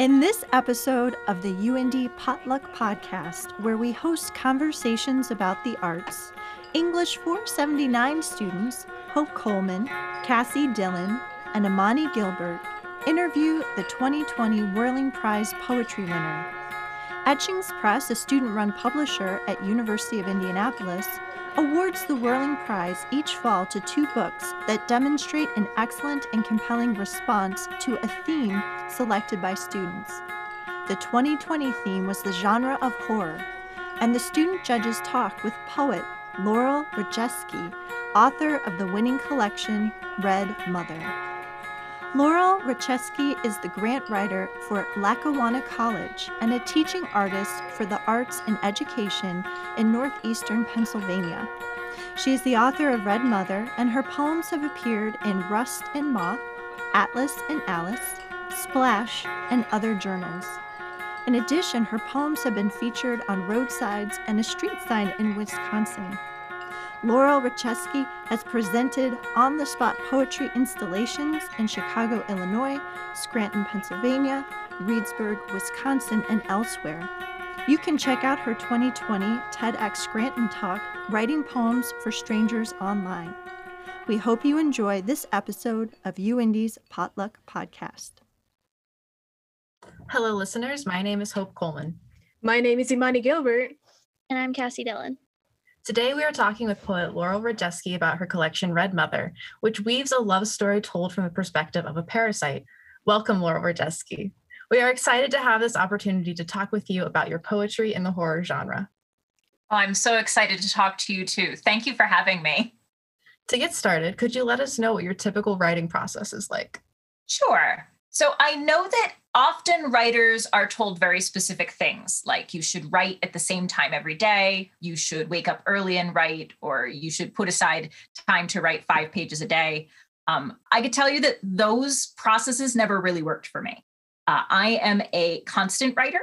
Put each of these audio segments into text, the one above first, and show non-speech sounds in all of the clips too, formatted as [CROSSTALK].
In this episode of the UIndy Potluck Podcast, where we host conversations about the arts, English 479 students Hope Coleman, Cassie Dillon, and Amani Gilbert interview the 2020 Whirling Prize Poetry winner. Etchings Press, a student-run publisher at University of Indianapolis, awards the Whirling Prize each fall to two books that demonstrate an excellent and compelling response to a theme selected by students. The 2020 theme was the genre of horror, and the student judges talked with poet Laurel Radzieski, author of the winning collection Red Mother. Laurel Radzieski is the grant writer for Lackawanna College and a teaching artist for the arts and education in northeastern Pennsylvania. She is the author of Red Mother, and her poems have appeared in Rust and Moth, Atlas and Alice, Splash, and other journals. In addition, her poems have been featured on roadsides and a street sign in Wisconsin. Laurel Radzieski has presented on the spot poetry installations in Chicago, Illinois, Scranton, Pennsylvania, Reedsburg, Wisconsin, and elsewhere. You can check out her 2020 TEDx Scranton talk, Writing Poems for Strangers, online. We hope you enjoy this episode of UIndy's Potluck Podcast. Hello, listeners. My name is Hope Coleman. My name is Imani Gilbert. And I'm Cassie Dillon. Today, we are talking with poet Laurel Radzieski about her collection Red Mother, which weaves a love story told from the perspective of a parasite. Welcome, Laurel Radzieski. We are excited to have this opportunity to talk with you about your poetry in the horror genre. Oh, I'm so excited to talk to you too. Thank you for having me. To get started, could you let us know what your typical writing process is like? Sure. So I know that often writers are told very specific things, like you should write at the same time every day, you should wake up early and write, or you should put aside time to write five pages a day. Um, I could tell you that those processes never really worked for me. Uh, I am a constant writer.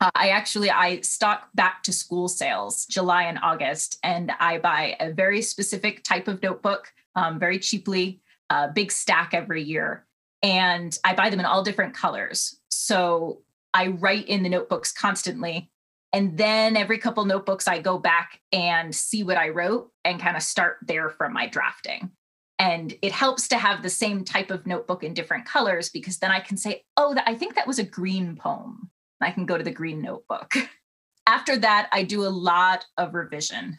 Uh, I actually I stock back to school sales July and August, and I buy a very specific type of notebook, um, very cheaply, a big stack every year and I buy them in all different colors. So I write in the notebooks constantly. And then every couple notebooks, I go back and see what I wrote and kind of start there from my drafting. And it helps to have the same type of notebook in different colors because then I can say, oh, I think that was a green poem. I can go to the green notebook. [LAUGHS] After that, I do a lot of revision.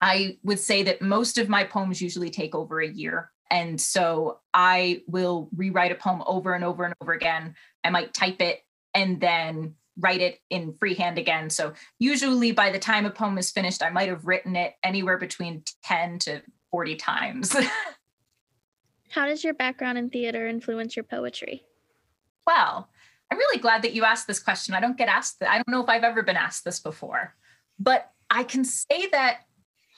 I would say that most of my poems usually take over a year. And so I will rewrite a poem over and over and over again. I might type it and then write it in freehand again. So usually by the time a poem is finished, I might have written it anywhere between 10 to 40 times. [LAUGHS] How does your background in theater influence your poetry? Well, I'm really glad that you asked this question. I don't get asked I don't know if I've ever been asked this before, but I can say that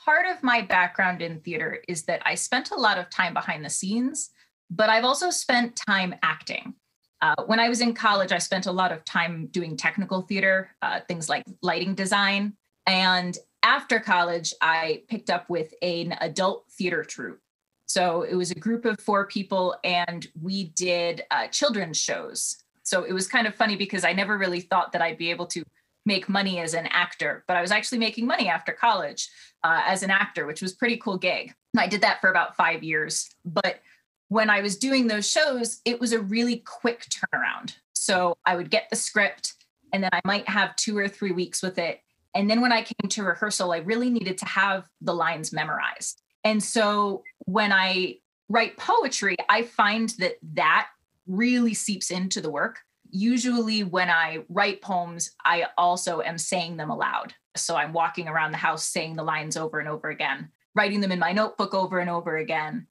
part of my background in theater is that I spent a lot of time behind the scenes, but I've also spent time acting. Uh, when I was in college, I spent a lot of time doing technical theater, uh, things like lighting design. And after college, I picked up with an adult theater troupe. So it was a group of four people, and we did uh, children's shows. So it was kind of funny because I never really thought that I'd be able to make money as an actor, but I was actually making money after college uh, as an actor, which was pretty cool gig. I did that for about five years. But when I was doing those shows, it was a really quick turnaround. So I would get the script and then I might have two or three weeks with it. And then when I came to rehearsal, I really needed to have the lines memorized. And so when I write poetry, I find that that really seeps into the work usually when I write poems, I also am saying them aloud. So I'm walking around the house saying the lines over and over again, writing them in my notebook over and over again.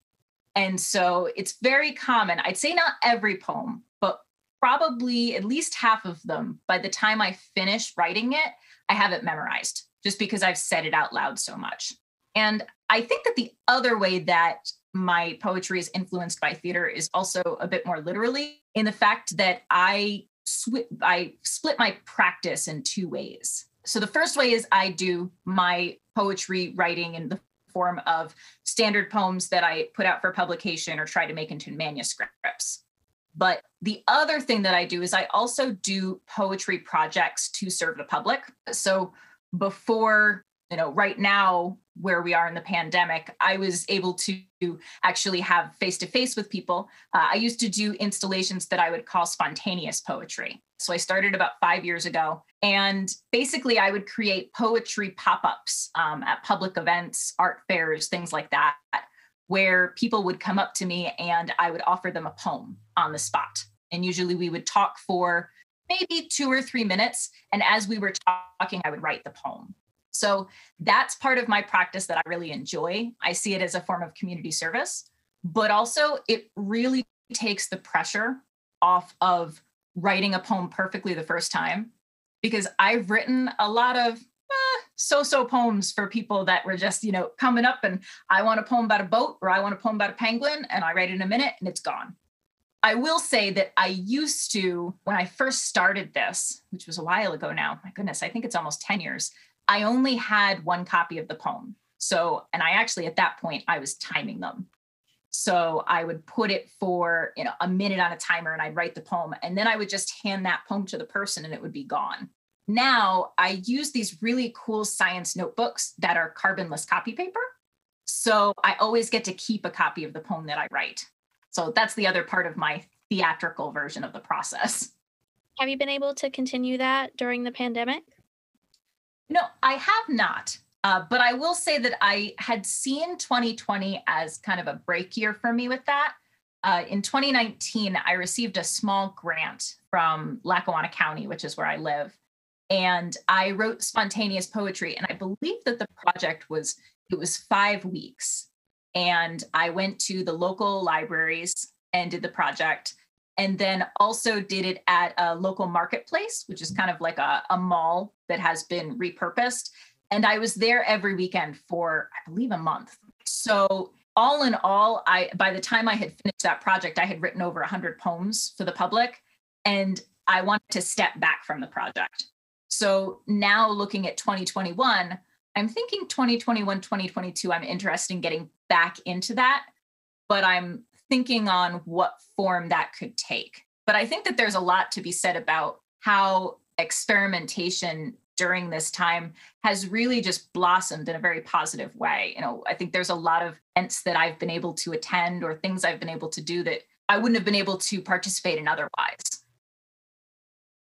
And so it's very common. I'd say not every poem, but probably at least half of them. By the time I finish writing it, I have it memorized just because I've said it out loud so much. And I think that the other way that my poetry is influenced by theater is also a bit more literally in the fact that I sw- I split my practice in two ways. So the first way is I do my poetry writing in the form of standard poems that I put out for publication or try to make into manuscripts. But the other thing that I do is I also do poetry projects to serve the public. So before, you know, right now, where we are in the pandemic, I was able to actually have face to face with people. Uh, I used to do installations that I would call spontaneous poetry. So I started about five years ago. And basically, I would create poetry pop ups um, at public events, art fairs, things like that, where people would come up to me and I would offer them a poem on the spot. And usually we would talk for maybe two or three minutes. And as we were talking, I would write the poem. So that's part of my practice that I really enjoy. I see it as a form of community service, but also it really takes the pressure off of writing a poem perfectly the first time because I've written a lot of eh, so-so poems for people that were just, you know, coming up and I want a poem about a boat or I want a poem about a penguin and I write it in a minute and it's gone. I will say that I used to, when I first started this, which was a while ago now, my goodness, I think it's almost 10 years, I only had one copy of the poem. So, and I actually at that point I was timing them. So I would put it for, you know, a minute on a timer and I'd write the poem and then I would just hand that poem to the person and it would be gone. Now I use these really cool science notebooks that are carbonless copy paper. So I always get to keep a copy of the poem that I write. So that's the other part of my theatrical version of the process. Have you been able to continue that during the pandemic? No, I have not. Uh, but I will say that I had seen 2020 as kind of a break year for me with that. Uh, in 2019, I received a small grant from Lackawanna County, which is where I live. And I wrote spontaneous poetry. And I believe that the project was, it was five weeks. And I went to the local libraries and did the project and then also did it at a local marketplace, which is kind of like a, a mall that has been repurposed. And I was there every weekend for, I believe, a month. So all in all, I by the time I had finished that project, I had written over 100 poems for the public, and I wanted to step back from the project. So now looking at 2021, I'm thinking 2021, 2022, I'm interested in getting back into that, but I'm thinking on what form that could take. But I think that there's a lot to be said about how experimentation during this time has really just blossomed in a very positive way. You know, I think there's a lot of events that I've been able to attend or things I've been able to do that I wouldn't have been able to participate in otherwise.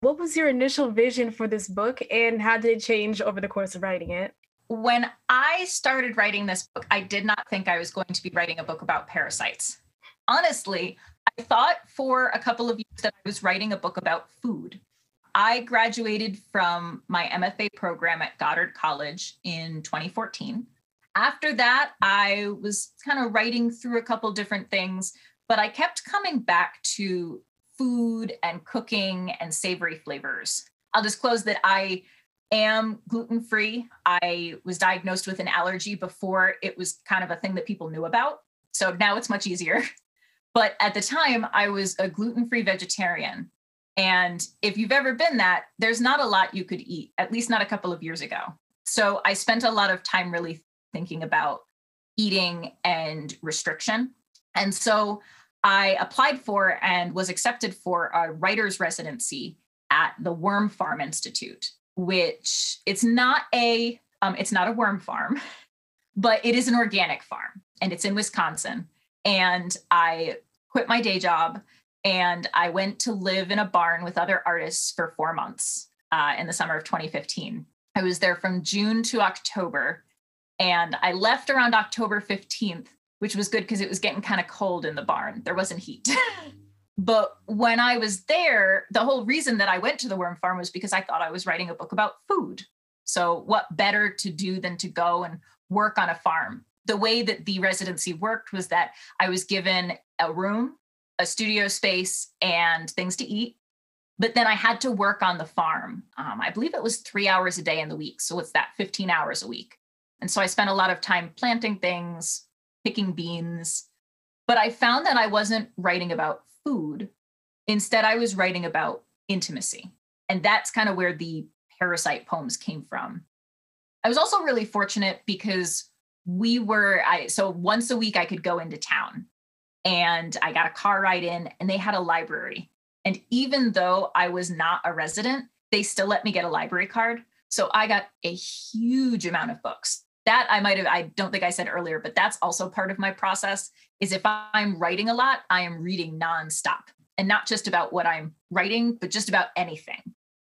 What was your initial vision for this book and how did it change over the course of writing it? When I started writing this book, I did not think I was going to be writing a book about parasites honestly, I thought for a couple of years that I was writing a book about food. I graduated from my MFA program at Goddard College in 2014. After that, I was kind of writing through a couple different things, but I kept coming back to food and cooking and savory flavors. I'll disclose that I am gluten free. I was diagnosed with an allergy before it was kind of a thing that people knew about. So now it's much easier. [LAUGHS] But at the time, I was a gluten free vegetarian. And if you've ever been that, there's not a lot you could eat, at least not a couple of years ago. So I spent a lot of time really thinking about eating and restriction. And so I applied for and was accepted for a writer's residency at the Worm Farm Institute, which it's not a um, it's not a worm farm, [LAUGHS] but it is an organic farm and it's in Wisconsin. And I quit my day job and I went to live in a barn with other artists for four months uh, in the summer of 2015. I was there from June to October, and I left around October 15th, which was good because it was getting kind of cold in the barn. There wasn't heat. [LAUGHS] but when I was there, the whole reason that I went to the worm farm was because I thought I was writing a book about food. So, what better to do than to go and work on a farm? The way that the residency worked was that I was given a room, a studio space, and things to eat. But then I had to work on the farm. Um, I believe it was three hours a day in the week. So it's that 15 hours a week. And so I spent a lot of time planting things, picking beans. But I found that I wasn't writing about food. Instead, I was writing about intimacy. And that's kind of where the parasite poems came from. I was also really fortunate because we were I so once a week I could go into town and I got a car ride in, and they had a library. And even though I was not a resident, they still let me get a library card. So I got a huge amount of books. That I might have, I don't think I said earlier, but that's also part of my process is if I'm writing a lot, I am reading nonstop and not just about what I'm writing, but just about anything.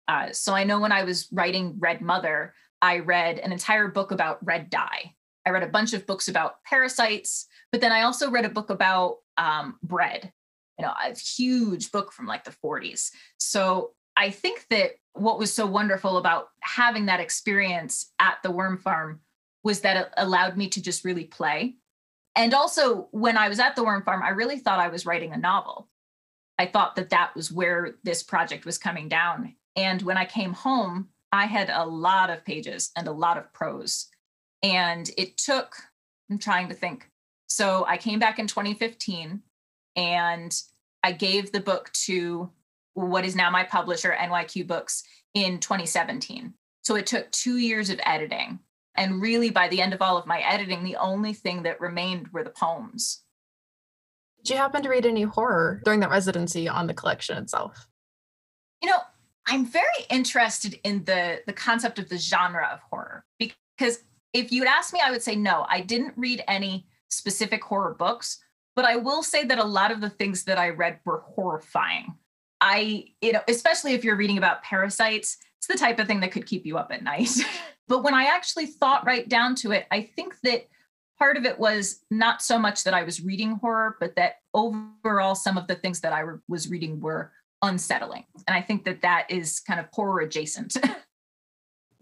Uh, so I know when I was writing Red Mother, I read an entire book about red dye. I read a bunch of books about parasites, but then I also read a book about um, bread, you know, a huge book from like the 40s. So I think that what was so wonderful about having that experience at the worm farm was that it allowed me to just really play. And also, when I was at the worm farm, I really thought I was writing a novel. I thought that that was where this project was coming down. And when I came home, I had a lot of pages and a lot of prose. And it took, I'm trying to think. So I came back in 2015 and I gave the book to what is now my publisher, NYQ Books, in 2017. So it took two years of editing. And really, by the end of all of my editing, the only thing that remained were the poems. Did you happen to read any horror during that residency on the collection itself? You know, I'm very interested in the the concept of the genre of horror because if you'd ask me, I would say no. I didn't read any specific horror books, but I will say that a lot of the things that I read were horrifying. I, you know, especially if you're reading about parasites, it's the type of thing that could keep you up at night. [LAUGHS] but when I actually thought right down to it, I think that part of it was not so much that I was reading horror, but that overall some of the things that I was reading were unsettling. And I think that that is kind of horror adjacent. [LAUGHS]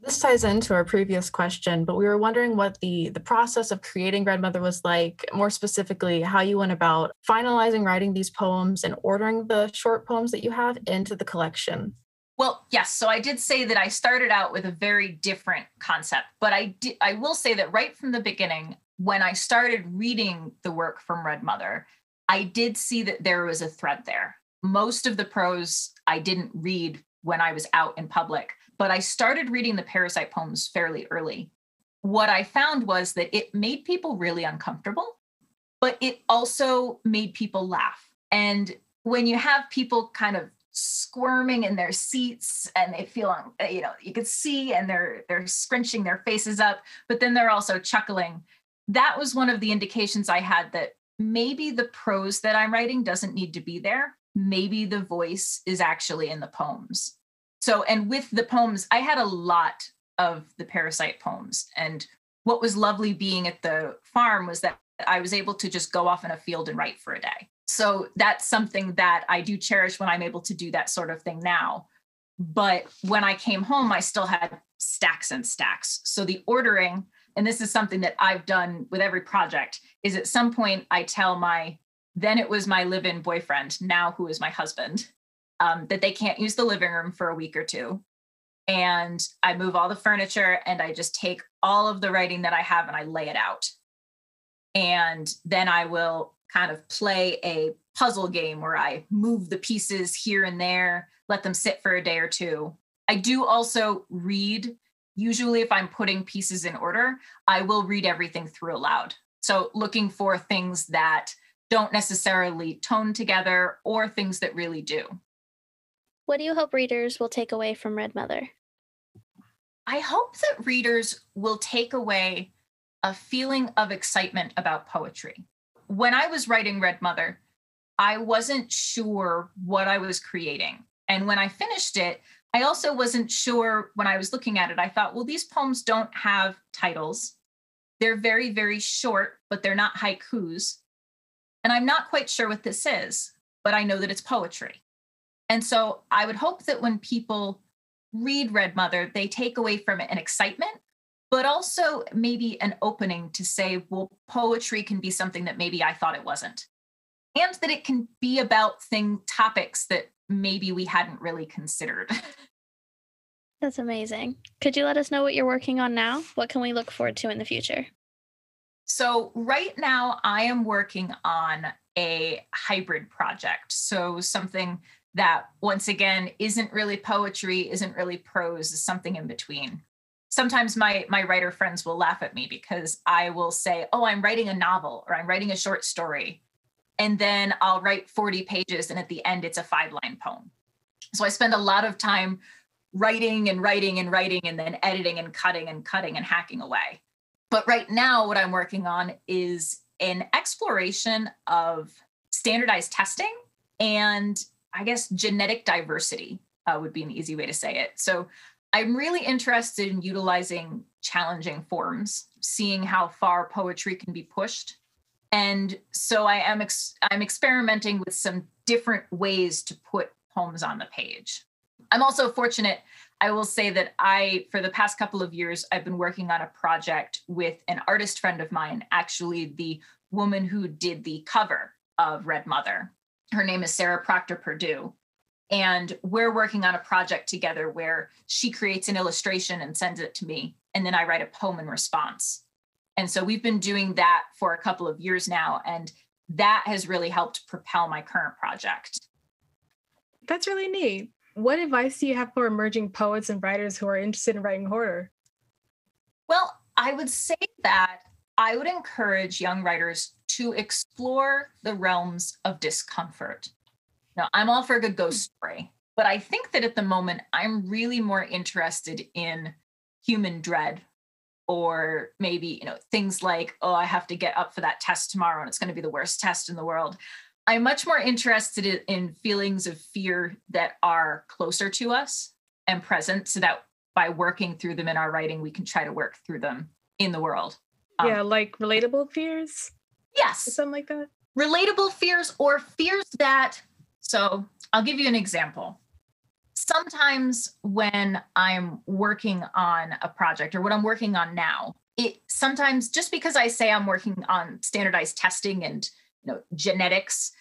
this ties into our previous question, but we were wondering what the the process of creating Red Mother was like, more specifically how you went about finalizing writing these poems and ordering the short poems that you have into the collection. Well, yes. So I did say that I started out with a very different concept, but I did, I will say that right from the beginning, when I started reading the work from Red Mother, I did see that there was a thread there. Most of the prose I didn't read when I was out in public, but I started reading the Parasite poems fairly early. What I found was that it made people really uncomfortable, but it also made people laugh. And when you have people kind of squirming in their seats and they feel uh, you know you could see and they're they're scrunching their faces up but then they're also chuckling that was one of the indications I had that maybe the prose that I'm writing doesn't need to be there. Maybe the voice is actually in the poems. So, and with the poems, I had a lot of the parasite poems. And what was lovely being at the farm was that I was able to just go off in a field and write for a day. So that's something that I do cherish when I'm able to do that sort of thing now. But when I came home, I still had stacks and stacks. So the ordering and this is something that I've done with every project, is at some point I tell my then it was my live-in boyfriend, now who is my husband, um, that they can't use the living room for a week or two. And I move all the furniture and I just take all of the writing that I have and I lay it out. And then I will kind of play a puzzle game where I move the pieces here and there, let them sit for a day or two. I do also read usually if I'm putting pieces in order, I will read everything through aloud. So looking for things that don't necessarily tone together or things that really do. What do you hope readers will take away from Red Mother? I hope that readers will take away a feeling of excitement about poetry. When I was writing Red Mother, I wasn't sure what I was creating. And when I finished it, I also wasn't sure when I was looking at it. I thought, well, these poems don't have titles. They're very, very short, but they're not haikus. And I'm not quite sure what this is, but I know that it's poetry. And so I would hope that when people read Red Mother, they take away from it an excitement, but also maybe an opening to say, well, poetry can be something that maybe I thought it wasn't. And that it can be about thing topics that maybe we hadn't really considered. [LAUGHS] That's amazing. Could you let us know what you're working on now? What can we look forward to in the future? So, right now, I am working on a hybrid project. So, something that, once again, isn't really poetry, isn't really prose, is something in between. Sometimes my, my writer friends will laugh at me because I will say, Oh, I'm writing a novel or I'm writing a short story. and then I'll write 40 pages, and at the end, it's a five line poem. So I spend a lot of time writing and writing and writing, and then editing and cutting and cutting and hacking away. But right now, what I'm working on is an exploration of standardized testing and I guess genetic diversity uh, would be an easy way to say it. So I'm really interested in utilizing challenging forms, seeing how far poetry can be pushed. And so I am ex- I'm experimenting with some different ways to put poems on the page. I'm also fortunate I will say that I, for the past couple of years, I've been working on a project with an artist friend of mine, actually, the woman who did the cover of Red Mother. Her name is Sarah Proctor Purdue. And we're working on a project together where she creates an illustration and sends it to me. And then I write a poem in response. And so we've been doing that for a couple of years now. And that has really helped propel my current project. That's really neat. What advice do you have for emerging poets and writers who are interested in writing horror? Well, I would say that I would encourage young writers to explore the realms of discomfort. Now, I'm all for a good ghost story, but I think that at the moment, I'm really more interested in human dread or maybe you know things like oh i have to get up for that test tomorrow and it's going to be the worst test in the world. I'm much more interested in feelings of fear that are closer to us and present so that by working through them in our writing we can try to work through them in the world. Um, yeah like relatable fears yes something like that relatable fears or fears that so I'll give you an example. Sometimes when I'm working on a project or what I'm working on now, it sometimes just because I say I'm working on standardized testing and you know genetics,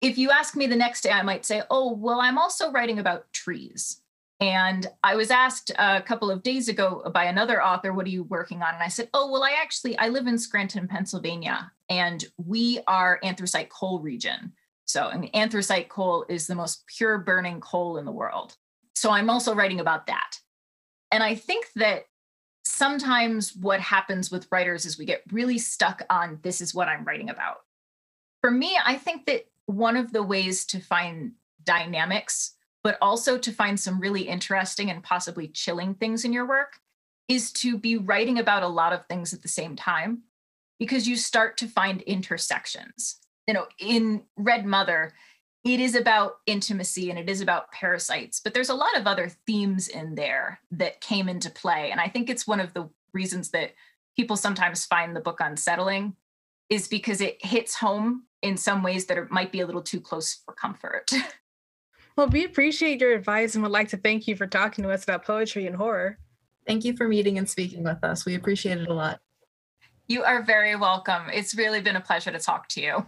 if you ask me the next day, I might say, oh, well, I'm also writing about trees. And I was asked a couple of days ago by another author, what are you working on? And I said, oh, well, I actually, I live in Scranton, Pennsylvania, and we are anthracite coal region. So, I mean, anthracite coal is the most pure burning coal in the world. So, I'm also writing about that. And I think that sometimes what happens with writers is we get really stuck on this is what I'm writing about. For me, I think that one of the ways to find dynamics, but also to find some really interesting and possibly chilling things in your work, is to be writing about a lot of things at the same time because you start to find intersections you know, in Red Mother, it is about intimacy and it is about parasites, but there's a lot of other themes in there that came into play. And I think it's one of the reasons that people sometimes find the book unsettling is because it hits home in some ways that are, might be a little too close for comfort. [LAUGHS] Well, we appreciate your advice and would like to thank you for talking to us about poetry and horror. Thank you for meeting and speaking with us. We appreciate it a lot. You are very welcome. It's really been a pleasure to talk to you.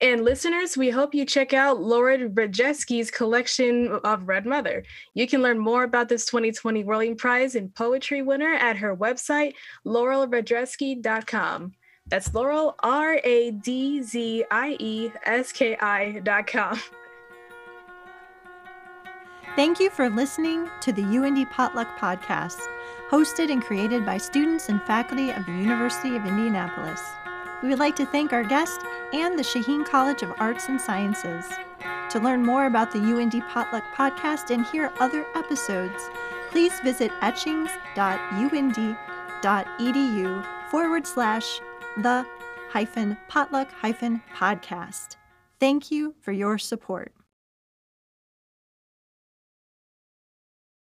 And listeners, we hope you check out Laura Radzieski's collection of Red Mother. You can learn more about this 2020 Whirling Prize and Poetry winner at her website, laurelradzieski.com. That's Laurel, R A D Z I E S K I.com. Thank you for listening to the UIndy Potluck Podcast, hosted and created by students and faculty of the University of Indianapolis. We would like to thank our guest and the Shaheen College of Arts and Sciences. To learn more about the UIndy Potluck podcast and hear other episodes, please visit etchings.uindy.edu forward slash the hyphen potluck hyphen podcast. Thank you for your support.